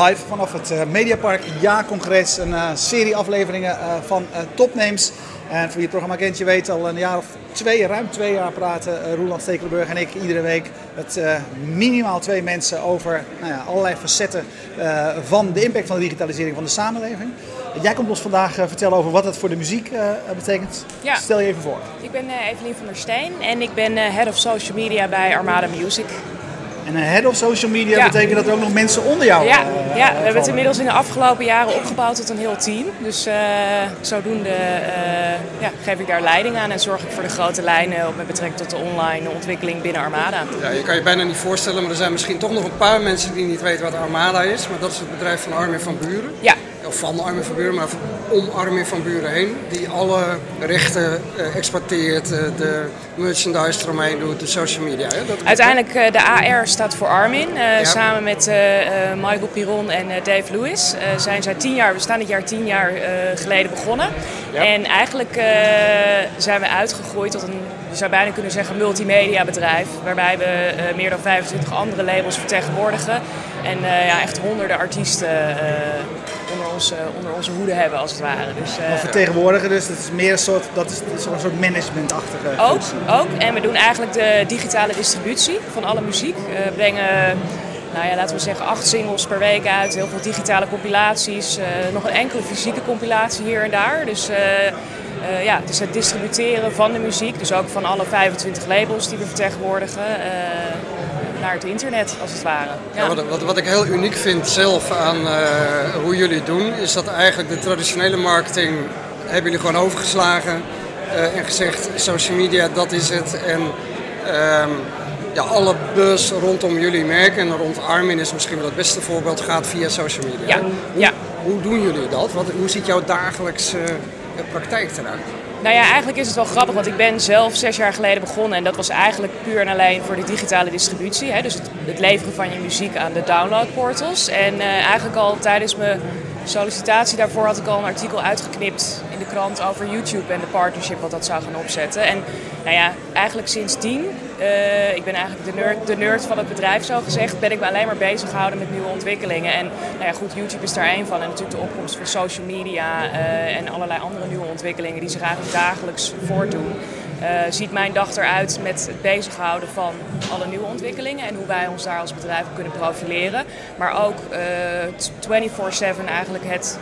live vanaf het Mediapark Ja-congres. Een serie afleveringen van Topnames. En voor wie het programma kent, je weet al een jaar of twee, ruim twee jaar praten Roland Stekelenburg en ik iedere week met uh, minimaal twee mensen over nou ja, allerlei facetten uh, van de impact van de digitalisering van de samenleving. Jij komt ons vandaag vertellen over wat het voor de muziek betekent. Ja. Stel je even voor. Ik ben Evelien van der Steen en ik ben Head of Social Media bij Armada Music. En een head of social media betekent dat er ook nog mensen onder jou Ja, uh, ja we hebben het inmiddels in de afgelopen jaren opgebouwd tot een heel team. Dus uh, zodoende uh, ja, geef ik daar leiding aan en zorg ik voor de grote lijnen met betrekking tot de online ontwikkeling binnen Armada. Ja, je kan je bijna niet voorstellen, maar er zijn misschien toch nog een paar mensen die niet weten wat Armada is. Maar dat is het bedrijf van Armin van Buren. Ja, of van Armin van Buren, maar om Armin van Buren heen. Die alle rechten uh, exporteert, uh, de merchandise eromheen doet, de social media. Hè? Dat Uiteindelijk uh, de AR staat voor Armin. Ja. Samen met Michael Piron en Dave Lewis zijn zij tien jaar, we staan dit jaar tien jaar geleden begonnen. Ja. En eigenlijk zijn we uitgegroeid tot een, je zou bijna kunnen zeggen, multimedia bedrijf. Waarbij we meer dan 25 andere labels vertegenwoordigen. En ja, echt honderden artiesten ons, onder onze hoede hebben, als het ware. Dus, uh, vertegenwoordigen, dus dat is meer een soort, dat is, een soort managementachtige ook, Ook, en we doen eigenlijk de digitale distributie van alle muziek. We brengen nou ja, laten we zeggen, acht singles per week uit. Heel veel digitale compilaties. Uh, nog een enkele fysieke compilatie hier en daar. Dus uh, uh, ja, dus het distributeren van de muziek. Dus ook van alle 25 labels die we vertegenwoordigen naar het internet, als het ware. Ja. wat, wat, wat, ik heel uniek vind zelf aan uh, hoe jullie het doen, is dat eigenlijk de traditionele marketing hebben jullie gewoon overgeslagen uh, en gezegd social media, dat is het. En um, ja, alle buzz rondom jullie merken en rond Armin is misschien wel het beste voorbeeld, gaat via social media. Ja. Hoe, ja. hoe doen jullie dat? Wat, hoe ziet jouw dagelijkse praktijk eruit? Nou ja, eigenlijk is het wel grappig, want ik ben zelf zes jaar geleden begonnen en dat was eigenlijk puur en alleen voor de digitale distributie. Hè? Dus het, het, leveren van je muziek aan de downloadportals. En uh, eigenlijk al tijdens mijn sollicitatie daarvoor had ik al een artikel uitgeknipt in de krant over YouTube en de partnership wat dat zou gaan opzetten. En nou ja, eigenlijk sindsdien, uh, ik ben eigenlijk de nerd, de nerd van het bedrijf zo gezegd, ben ik me alleen maar bezig gehouden met nieuwe ontwikkelingen. En nou ja, goed, YouTube is daar één van. En natuurlijk de opkomst van social media uh, en allerlei andere nieuwe ontwikkelingen die zich eigenlijk dagelijks voortdoen. Uh, ziet mijn dag eruit met het bezighouden van alle nieuwe ontwikkelingen en hoe wij ons daar als bedrijf kunnen profileren. Maar ook uh, 24/7 eigenlijk het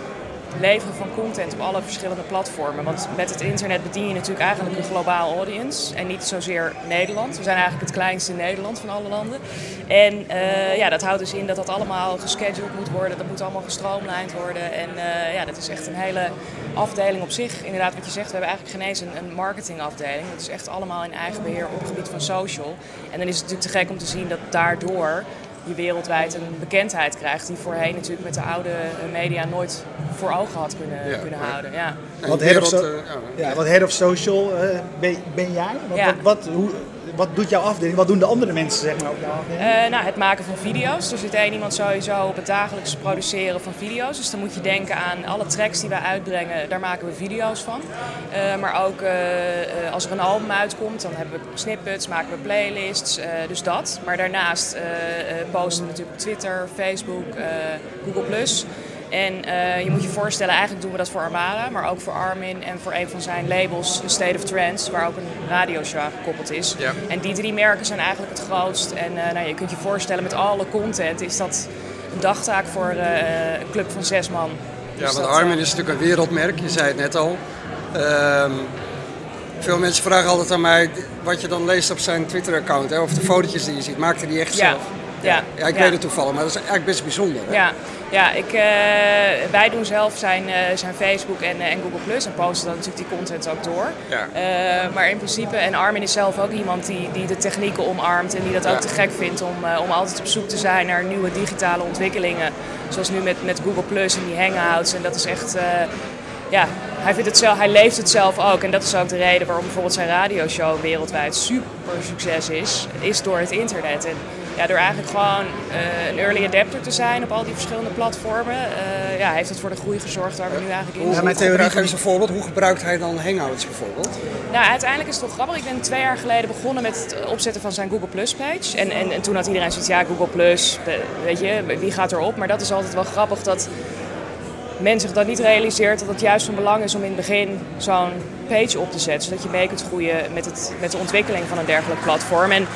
leveren van content op alle verschillende platformen. Want met het internet bedien je natuurlijk eigenlijk een globaal audience en niet zozeer Nederland. We zijn eigenlijk het kleinste Nederland van alle landen. En uh, ja, dat houdt dus in dat dat allemaal gescheduled moet worden. Dat moet allemaal gestroomlijnd worden. En uh, ja, dat is echt een hele afdeling op zich. Inderdaad, wat je zegt, we hebben eigenlijk geen eens een, een marketingafdeling. Het is echt allemaal in eigen beheer op het gebied van social. En dan is het natuurlijk te gek om te zien dat daardoor je wereldwijd een bekendheid krijgt die voorheen natuurlijk met de oude media nooit voor ogen had kunnen, ja, kunnen houden. Ja. Wat, head of, so ja, wat head of social uh, ben, ben, jij? Wat, wat, wat, hoe, wat doet jouw afdeling? Wat doen de andere mensen zeg maar, op jouw afdeling? Uh, nou, het maken van video's. Er zit één iemand sowieso op het dagelijks produceren van video's. Dus dan moet je denken aan alle tracks die wij uitbrengen, daar maken we video's van. Uh, maar ook uh, als er een album uitkomt, dan hebben we snippets, maken we playlists, dus dat. Maar daarnaast posten we natuurlijk op Twitter, Facebook, Google+. En uh, je moet je voorstellen, eigenlijk doen we dat voor Armada, maar ook voor Armin en voor een van zijn labels, State of Trance, waar ook een radioshow gekoppeld is. Ja. En die drie merken zijn eigenlijk het grootst. En uh, nou, je kunt je voorstellen, met alle content is dat een dagtaak voor uh, een club van zes man. Ja, dus want dat, Armin is natuurlijk een wereldmerk, je zei het net al. Um, veel mensen vragen altijd aan mij wat je dan leest op zijn Twitter-account, of de fotootjes die je ziet. Maakte die echt ja. zelf? Ja, ja ik ja. weet het toevallig, maar dat is eigenlijk best bijzonder. Hè? Ja, ja ik, uh, wij doen zelf zijn, uh, zijn Facebook en, uh, en Google Plus en posten dan natuurlijk die content ook door. Ja. maar in principe, en Armin is zelf ook iemand die, die de technieken omarmt en die dat ook te gek vindt om, om altijd op zoek te zijn naar nieuwe digitale ontwikkelingen. Zoals nu met, met Google Plus en die hangouts. En dat is echt ja, hij, vindt het zelf, hij leeft het zelf ook. En dat is ook de reden waarom bijvoorbeeld zijn radioshow wereldwijd super succes is. Is door het internet. En ja, door eigenlijk gewoon uh, een early adapter te zijn op al die verschillende platformen, uh, ja, heeft het voor de groei gezorgd waar we nu eigenlijk in zitten. Ja, mijn theorie, geef eens een voorbeeld. Hoe gebruikt hij dan Hangouts bijvoorbeeld? Nou, uiteindelijk is het toch grappig. Ik ben twee jaar geleden begonnen met het opzetten van zijn Google Plus page. En, en, en toen had iedereen zoiets, ja, Google Plus, weet je, wie gaat erop? Maar dat is altijd wel grappig dat men zich dat niet realiseert dat het juist van belang is om in het begin zo'n page op te zetten. Zodat je mee kunt groeien met, het, met de ontwikkeling van een dergelijk platform. En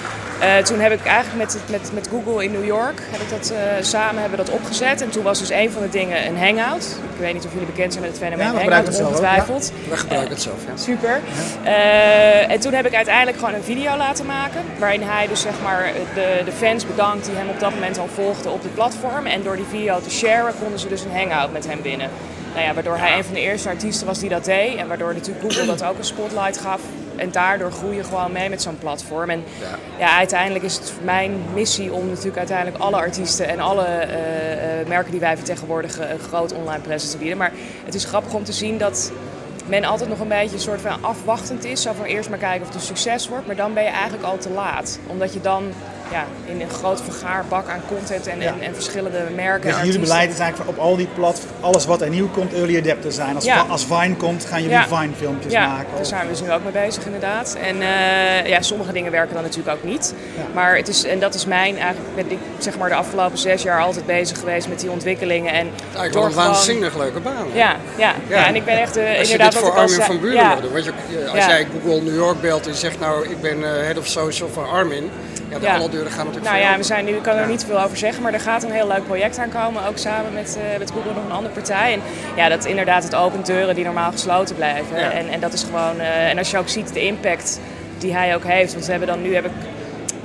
uh, toen heb ik eigenlijk met, met, met Google in New York heb ik dat, uh, samen hebben dat opgezet. En toen was dus een van de dingen een hangout. Ik weet niet of jullie bekend zijn met het fenomeen ja, hangout, ongetwijfeld. Ja. We gebruiken het zelf, ja. Super. Uh, en toen heb ik uiteindelijk gewoon een video laten maken. Waarin hij dus zeg maar de, de fans bedankt die hem op dat moment al volgden op het platform. En door die video te sharen konden ze dus een hangout met hem binnen. Nou ja, waardoor hij een van de eerste artiesten was die dat deed. En waardoor natuurlijk Google dat ook een spotlight gaf. En daardoor groei je gewoon mee met zo'n platform. En ja. ja. uiteindelijk is het mijn missie om natuurlijk uiteindelijk alle artiesten en alle uh, uh, merken die wij vertegenwoordigen een groot online presence te bieden. Maar het is grappig om te zien dat men altijd nog een beetje een soort van afwachtend is. Zo van eerst maar kijken of het een succes wordt. Maar dan ben je eigenlijk al te laat. Omdat je dan ja, in een groot vergaarbak aan content en, en, en, verschillende merken. Dus jullie beleid is eigenlijk op al die platforms, alles wat er nieuw komt, early adapter zijn. Als, als Vine komt, gaan jullie Vine filmpjes maken. Ja, daar zijn we dus nu ook mee bezig inderdaad. En uh, ja, sommige dingen werken dan natuurlijk ook niet. Maar het is, en dat is mijn, eigenlijk ben ik zeg maar de afgelopen zes jaar altijd bezig geweest met die ontwikkelingen. En het eigenlijk een waanzinnig leuke baan. Ja, ja, ja. en ik ben echt uh, als inderdaad... Je dit voor Armin van Buren ja. Want je, als jij Google New York belt en zegt nou ik ben uh, head of social van Armin ja, de alle deuren gaan natuurlijk Nou ja, we zijn nu, ik kan er niet veel over zeggen, maar er gaat een heel leuk project aankomen. Ook samen met, uh, met Google nog een andere partij. En ja, dat inderdaad het open deuren die normaal gesloten blijven. En, en dat is gewoon, uh, en als je ook ziet de impact die hij ook heeft. Want we hebben dan nu, heb ik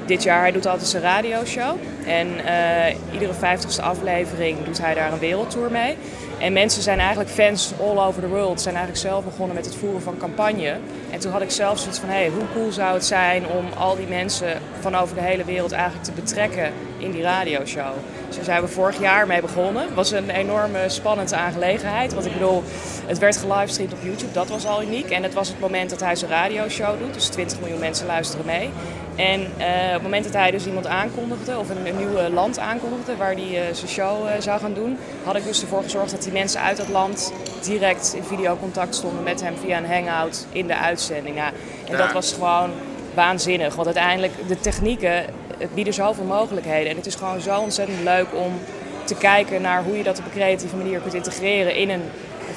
dit jaar, hij doet altijd zijn radioshow. En uh, iedere vijftigste aflevering doet hij daar een wereldtour mee. En mensen zijn eigenlijk fans all over the world. Zijn eigenlijk zelf begonnen met het voeren van campagne. En toen had ik zelf zoiets van, hé, hey, hoe cool zou het zijn om al die mensen van over de hele wereld eigenlijk te betrekken in die radioshow. Dus daar zijn we vorig jaar mee begonnen. Het was een enorme spannende aangelegenheid. Want ik bedoel, het werd gelivestreamd op YouTube, dat was al uniek. En het was het moment dat hij zijn radioshow doet. Dus 20 miljoen mensen luisteren mee. En uh, op het moment dat hij dus iemand aankondigde, of een, een nieuw land aankondigde waar hij uh, zijn show uh, zou gaan doen, had ik dus ervoor gezorgd dat die mensen uit dat land direct in videocontact stonden met hem via een hangout in de uitzending. Ja, en dat was gewoon waanzinnig, want uiteindelijk de technieken bieden zoveel mogelijkheden. En het is gewoon zo ontzettend leuk om te kijken naar hoe je dat op een creatieve manier kunt integreren in een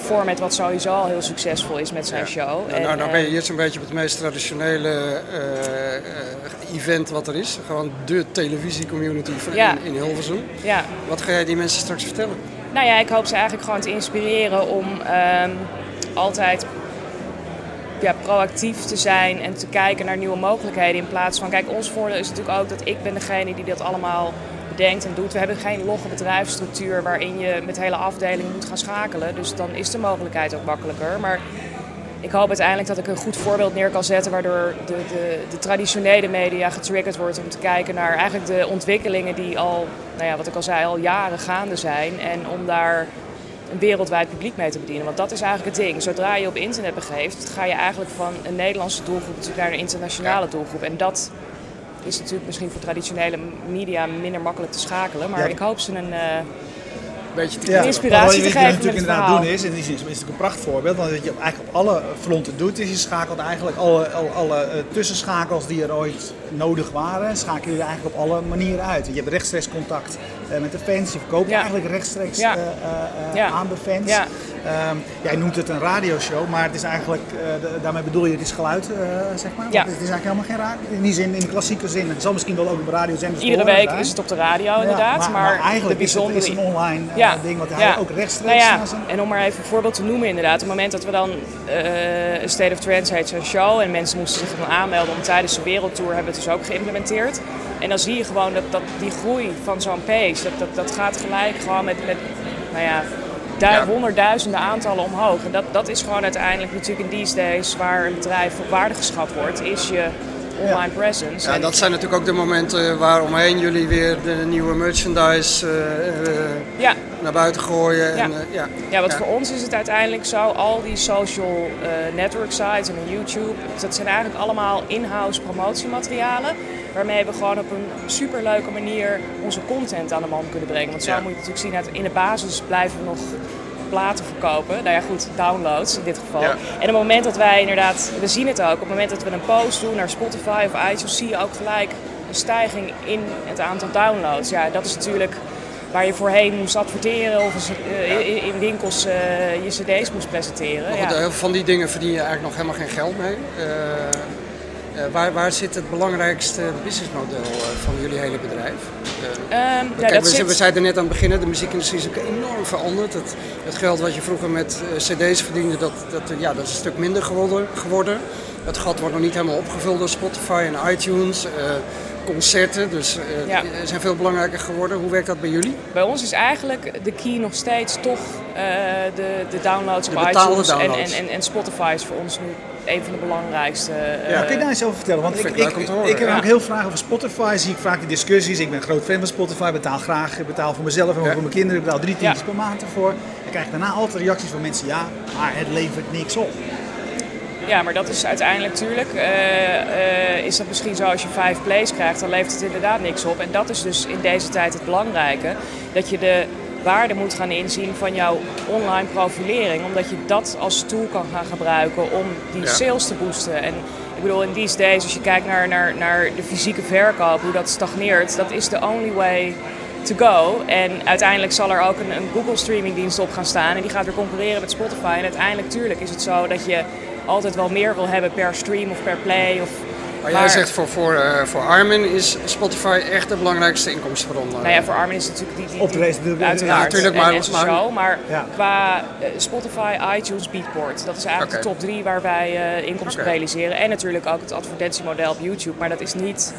format wat sowieso al heel succesvol is met zijn show. Nou, en, nou, nou ben je hier zo'n beetje op het meest traditionele uh, event wat er is. Gewoon de televisiecommunity van in, in Hilversum. Ja. Wat ga jij die mensen straks vertellen? Nou ja, ik hoop ze eigenlijk gewoon te inspireren om um, altijd ja, proactief te zijn en te kijken naar nieuwe mogelijkheden. In plaats van, kijk, ons voordeel is natuurlijk ook dat ik ben degene die dat allemaal bedenkt en doet. We hebben geen logge bedrijfsstructuur waarin je met hele afdelingen moet gaan schakelen. Dus dan is de mogelijkheid ook makkelijker. Maar ik hoop uiteindelijk dat ik een goed voorbeeld neer kan zetten waardoor de, de, de traditionele media getriggerd wordt om te kijken naar eigenlijk de ontwikkelingen die al, nou ja, wat ik al zei, al jaren gaande zijn. En om daar een wereldwijd publiek mee te bedienen. Want dat is eigenlijk het ding. Zodra je op internet begeeft, ga je eigenlijk van een Nederlandse doelgroep natuurlijk naar een internationale doelgroep. En dat is natuurlijk misschien voor traditionele media minder makkelijk te schakelen. Maar ik hoop ze een, uh, beetje te ja, inspiratie te geven. Wat je natuurlijk inderdaad doen is, in die zin is het natuurlijk een prachtvoorbeeld, want wat je eigenlijk op alle fronten doet, is je schakelt eigenlijk alle, alle, alle uh, tussenschakels die er ooit nodig waren, schakel je eigenlijk op alle manieren uit. Je hebt rechtstreeks contact met de fans, je verkoopt ja. eigenlijk rechtstreeks ja. aan de fans. Um, jij noemt het een radioshow, maar het is eigenlijk, daarmee bedoel je, het is geluid, zeg maar. Ja. Het is eigenlijk helemaal geen radio, in die zin, in de klassieke zin. Het zal misschien wel ook op radiozenders Iedere week is het op de radio inderdaad, maar, maar, maar, eigenlijk de bijzondere... is het, is een online ja. ding wat hij ook rechtstreeks nou ja. En om maar even een voorbeeld te noemen inderdaad, op het moment dat we dan een State of Trends heet zo'n show en mensen moesten zich dan aanmelden om tijdens de wereldtour, hebben we het dus ook geïmplementeerd. En dan zie je gewoon dat, dat die groei van zo'n page, dat, dat, dat gaat gelijk gewoon met, met nou ja, ja. honderdduizenden aantallen omhoog. En dat, dat is gewoon uiteindelijk natuurlijk in these days waar een bedrijf op waarde geschat wordt, is je online presence. Ja, En- dat zijn natuurlijk ook de momenten waar omheen jullie weer de nieuwe merchandise eh, eh, ja, naar buiten gooien. Ja. En, eh, ja. Ja, want voor ons is het uiteindelijk zo, al die social eh, network sites en YouTube, dat zijn eigenlijk allemaal in-house promotiematerialen. Waarmee we gewoon op een superleuke manier onze content aan de man kunnen brengen. Want zo Ja. moet je natuurlijk zien, in de basis blijven we nog platen verkopen. Nou ja, goed, downloads in dit geval. Ja. En op het moment dat wij inderdaad, we zien het ook, op het moment dat we een post doen naar Spotify of iTunes, zie je ook gelijk een stijging in het aantal downloads. Ja, dat is natuurlijk waar je voorheen moest adverteren of eh, in- in winkels eh, je cd's moest presenteren. Ja. veel van die dingen verdien je eigenlijk nog helemaal geen geld mee. Eh, eh, waar, waar zit het belangrijkste businessmodel eh, van jullie hele bedrijf? Eh, Ehm, ja, Kijk, dat we, zit- we zeiden net aan het begin, de muziekindustrie is ook enorm veranderd. Het, het geld wat je vroeger met cd's verdiende, dat, dat, ja, dat is een stuk minder geworden, geworden. Het gat wordt nog niet helemaal opgevuld door Spotify en iTunes. Concerten, dus eh, Ja. die zijn veel belangrijker geworden. Hoe werkt dat bij jullie? Bij ons is eigenlijk de key nog steeds toch eh, de, de downloads De op iTunes downloads. en, en, en Spotify is voor ons nu een van de belangrijkste. eh, Ja. Kun je daar iets over vertellen? Want ik, ik ik, heb ja. ook heel vragen over Spotify. Zie ik vaak die discussies. Ik ben een groot fan van Spotify. Betaal graag. Ik betaal voor mezelf en Ja. voor mijn kinderen. Ik betaal drie tientjes Ja. per maand ervoor. Dan krijg ik daarna altijd reacties van mensen. Ja, maar het levert niks op. Ja, maar dat is uiteindelijk natuurlijk, eh, eh, is dat misschien zo als je vijf plays krijgt, dan levert het inderdaad niks op. En dat is dus in deze tijd het belangrijke, dat je de waarde moet gaan inzien van jouw online profilering, omdat je dat als tool kan gaan gebruiken om die Ja. sales te boosten. En ik bedoel, in these days, als je kijkt naar, naar, naar de fysieke verkoop, hoe dat stagneert, dat is the only way to go. En uiteindelijk zal er ook een, een Google streamingdienst op gaan staan en die gaat weer concurreren met Spotify. En uiteindelijk, tuurlijk, is het zo dat je altijd wel meer wil hebben per stream of per play. Of, Maar jij zegt voor, voor, eh, voor Armin is Spotify echt de belangrijkste inkomstenbron. Nou ja, voor Armin is het natuurlijk die, die, die natuurlijk, uiteraard. ja, natuurlijk, en- maar- en, maar- show, maar Ja. qua eh, Spotify, iTunes, Beatport, dat is eigenlijk de top drie waar wij eh, inkomsten Oké. realiseren. En natuurlijk ook het advertentiemodel op YouTube, maar dat is niet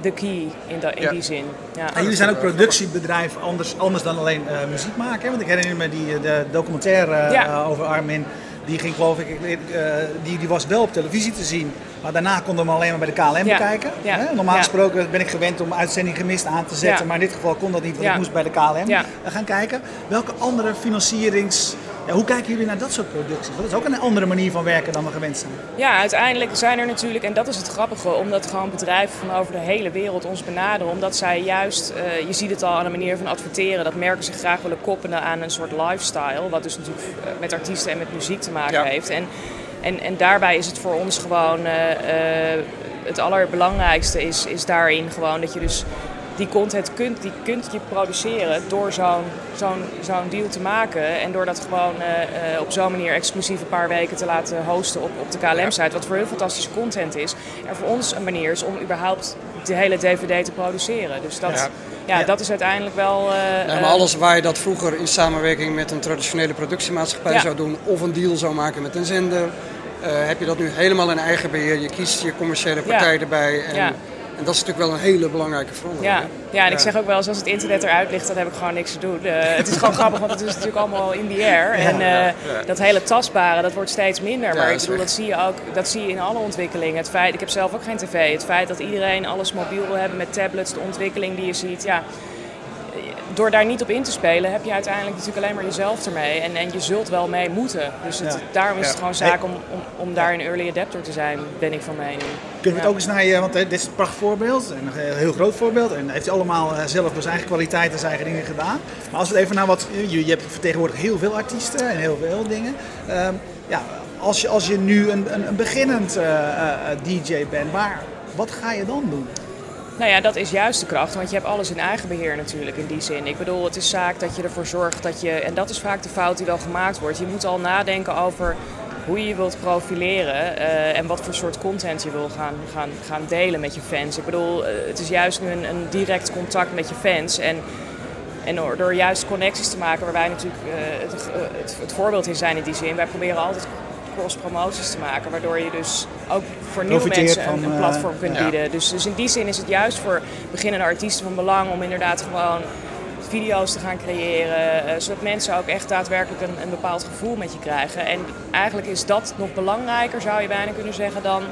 de key in, de, in Ja. die zin. Ja. En jullie zijn ook productiebedrijf anders, anders dan alleen eh, muziek maken. hè? Want ik herinner me die de documentaire Ja. over Armin. Die ging geloof ik, eh, die, die was wel op televisie te zien. Maar daarna konden we hem alleen maar bij de KLM Ja. bekijken. Ja. Hè? Normaal gesproken ben ik gewend om uitzending gemist aan te zetten. Maar in dit geval kon dat niet, want ik moest bij de KLM gaan kijken. Welke andere financierings... Ja, hoe kijken jullie naar dat soort producties? Dat is ook een andere manier van werken dan we gewend zijn. Ja, uiteindelijk zijn er natuurlijk, en dat is het grappige, omdat gewoon bedrijven van over de hele wereld ons benaderen. Omdat zij juist, eh, je ziet het al aan de manier van adverteren, dat merken zich graag willen koppelen aan een soort lifestyle. Wat dus natuurlijk eh, met artiesten en met muziek te maken Ja. heeft. En, en, en daarbij is het voor ons gewoon, eh, eh, het allerbelangrijkste is, is daarin gewoon dat je dus die content kunt, die kunt je produceren door zo'n zo'n zo'n deal te maken. En door dat gewoon eh, eh, op zo'n manier exclusief een paar weken te laten hosten op, op de KLM-site. Wat voor heel fantastische content is. En voor ons een manier is om überhaupt de hele DVD te produceren. Dus dat, Ja. ja. Ja. dat is uiteindelijk wel... Ja, maar eh, alles waar je dat vroeger in samenwerking met een traditionele productiemaatschappij zou doen of een deal zou maken met een zender, heb je dat nu helemaal in eigen beheer. Je kiest je commerciële partij erbij. En. En dat is natuurlijk wel een hele belangrijke verandering. Ja, hè? ja, en ik zeg ook wel eens als het internet eruit ligt, dan heb ik gewoon niks te doen. Eh, het is gewoon grappig, want het is natuurlijk allemaal in the air. En eh, dat hele tastbare, dat wordt steeds minder. Ja, Maar dat ik bedoel, dat zie je ook dat zie je in alle ontwikkelingen. Het feit, ik heb zelf ook geen tv. Het feit dat iedereen alles mobiel wil hebben met tablets, de ontwikkeling die je ziet. Ja, door daar niet op in te spelen, heb je uiteindelijk natuurlijk alleen maar jezelf ermee. En, en je zult wel mee moeten. Dus het, Ja. daarom is Ja. het gewoon zaak om, om, om daar een early adapter te zijn, ben ik van mening. Kunnen we het ook eens naar je, want hè, dit is een prachtig voorbeeld, en een heel groot voorbeeld. En heeft hij allemaal eh, zelf zijn eigen kwaliteit en zijn eigen dingen gedaan. Maar als we het even naar wat, je, hebt vertegenwoordigt heel veel artiesten en heel veel dingen. Ehm, ja, als je, als je nu een, een, beginnend eh, eh, DJ bent, waar, wat ga je dan doen? Nou ja, dat is juist de kracht, want je hebt alles in eigen beheer natuurlijk in die zin. Ik bedoel, het is zaak dat je ervoor zorgt dat je, en dat is vaak de fout die wel gemaakt wordt, je moet al nadenken over hoe je je wilt profileren eh, en wat voor soort content je wil gaan, gaan, gaan delen met je fans. Ik bedoel, eh, het is juist nu een, een direct contact met je fans en, en door, door juist connecties te maken waar wij natuurlijk eh, het, het, het voorbeeld in zijn in die zin. Wij proberen altijd cross-promoties te maken, waardoor je dus ook voor nieuwe Profiteert mensen van, een, een platform kunt ja. bieden. Dus, dus in die zin is het juist voor beginnende artiesten van belang om inderdaad gewoon video's te gaan creëren, eh, zodat mensen ook echt daadwerkelijk een, een bepaald gevoel met je krijgen. En eigenlijk is dat nog belangrijker, zou je bijna kunnen zeggen, dan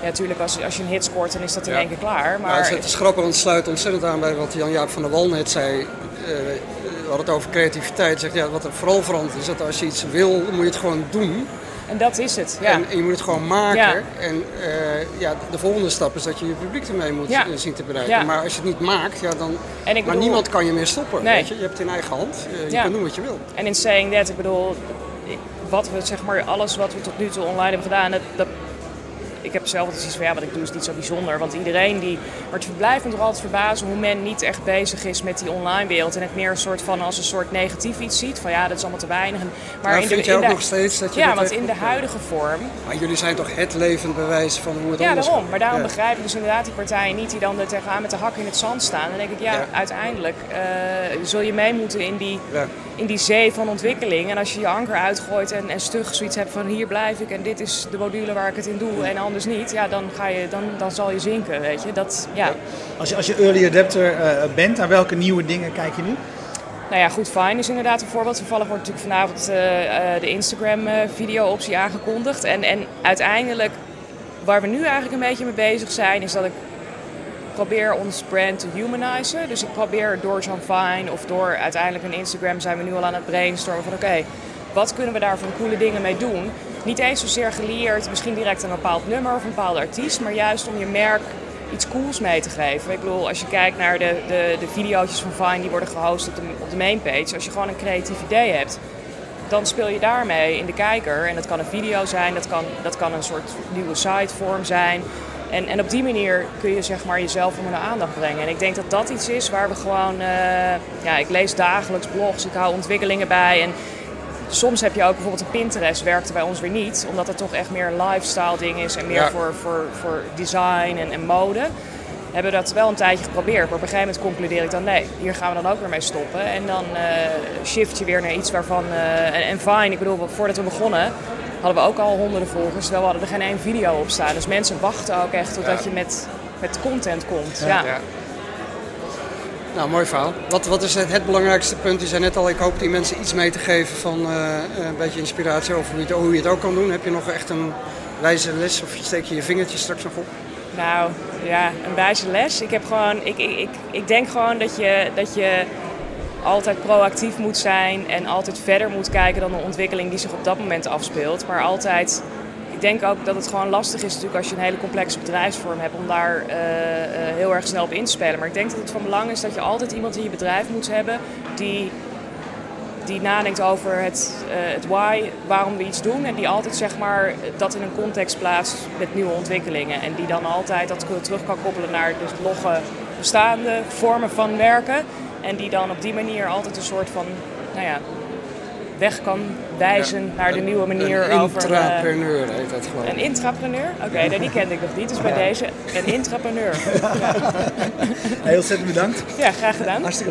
Ja, natuurlijk, als, als je een hit scoort, dan is dat in Ja. één keer klaar. Maar Maar het is grappig, want het sluit ontzettend aan bij wat Jan-Jaap van der Wal net zei. Eh, we hadden het over creativiteit. Zegt, ja, wat er vooral verandert is dat als je iets wil, moet je het gewoon doen. En dat is het. Ja. En, en je moet het gewoon maken. Ja. En eh, ja, de volgende stap is dat je je publiek ermee moet Ja. eh, zien te bereiken. Maar als je het niet maakt, ja, dan... En ik maar bedoel- niemand kan je meer stoppen. Nee. Weet je? je hebt het in eigen hand. Eh, je kan doen wat je wil. En in saying that, ik bedoel, wat we, zeg maar, alles wat we tot nu toe online hebben gedaan, dat, dat, ik heb zelf altijd zoiets van, ja, wat ik doe is niet zo bijzonder. Want iedereen die, maar het blijft me toch altijd verbazen hoe men niet echt bezig is met die online wereld. En het meer een soort van, als een soort negatief iets ziet, van ja, dat is allemaal te weinig. Maar Nou, in vind de, jij in ook de- nog steeds dat je Ja, want in de huidige vorm Maar jullie zijn toch het levend bewijs van hoe het Ja, anders daarom. Maar daarom Ja. begrijp ik dus inderdaad die partijen niet die dan er tegenaan met de hak in het zand staan. Dan denk ik, ja, Ja. uiteindelijk eh, zul je mee moeten in die, Ja. in die zee van ontwikkeling. En als je je anker uitgooit en, en stug zoiets hebt van hier blijf ik en dit is de module waar ik het in doe en anders niet, ja, dan, ga je, dan, dan zal je zinken, weet je. Dat, ja. Als je, als je early adapter eh, bent, naar welke nieuwe dingen kijk je nu? Nou ja, goed, fine is inderdaad een voorbeeld. Toevallig wordt natuurlijk vanavond eh, eh, de Instagram-video-optie aangekondigd. En, en uiteindelijk, waar we nu eigenlijk een beetje mee bezig zijn, is dat ik probeer ons brand te humanizen. Dus ik probeer door zo'n Vine of door uiteindelijk een Instagram zijn we nu al aan het brainstormen van oké, wat kunnen we daar voor coole dingen mee doen? Niet eens zozeer gelieerd, misschien direct aan een bepaald nummer of een bepaalde artiest, maar juist om je merk iets cools mee te geven. Ik bedoel, als je kijkt naar de, de, de video's van Vine die worden gehost op de, op de mainpage, als je gewoon een creatief idee hebt, dan speel je daarmee in de kijker. En dat kan een video zijn, dat kan, dat kan een soort nieuwe sitevorm zijn. En, en op die manier kun je zeg maar, jezelf onder de aandacht brengen. En ik denk dat dat iets is waar we gewoon... eh, ja, ik lees dagelijks blogs, ik hou ontwikkelingen bij. En soms heb je ook bijvoorbeeld een Pinterest, werkte bij ons weer niet. Omdat het toch echt meer een lifestyle ding is en meer Ja. voor, voor, voor design en, en mode. Hebben we dat wel een tijdje geprobeerd. Maar op een gegeven moment concludeer ik dan nee, hier gaan we dan ook weer mee stoppen. En dan eh, shift je weer naar iets waarvan... eh, en, en fine, ik bedoel, voordat we begonnen hadden we ook al honderden volgers. Terwijl we hadden er geen één video op staan. Dus mensen wachten ook echt totdat je met, met content komt. Ja. Ja. Nou, mooi verhaal. Wat, wat is het, het belangrijkste punt? Je zei net al, ik hoop die mensen iets mee te geven van eh, een beetje inspiratie over hoe je, het, hoe je het ook kan doen. Heb je nog echt een wijze les of steek je je vingertje straks nog op? Nou, ja, een wijze les. Ik, heb gewoon, ik, ik, ik, ik denk gewoon dat je, dat je altijd proactief moet zijn en altijd verder moet kijken dan de ontwikkeling die zich op dat moment afspeelt. Maar altijd, ik denk ook dat het gewoon lastig is natuurlijk als je een hele complexe bedrijfsvorm hebt om daar eh, eh, heel erg snel op in te spelen. Maar ik denk dat het van belang is dat je altijd iemand in je bedrijf moet hebben die die nadenkt over het, eh, het why, waarom we iets doen. En die altijd zeg maar, dat in een context plaatst met nieuwe ontwikkelingen. En die dan altijd dat terug kan koppelen naar de logge bestaande vormen van werken. En die dan op die manier altijd een soort van nou ja, weg kan wijzen naar de nieuwe manier een over... eh, intrapreneur heet dat gewoon. een intrapreneur? Oké, nee, die kende ik nog niet. Dus bij deze een intrapreneur. Heel ontzettend bedankt. Ja, graag gedaan. Hartstikke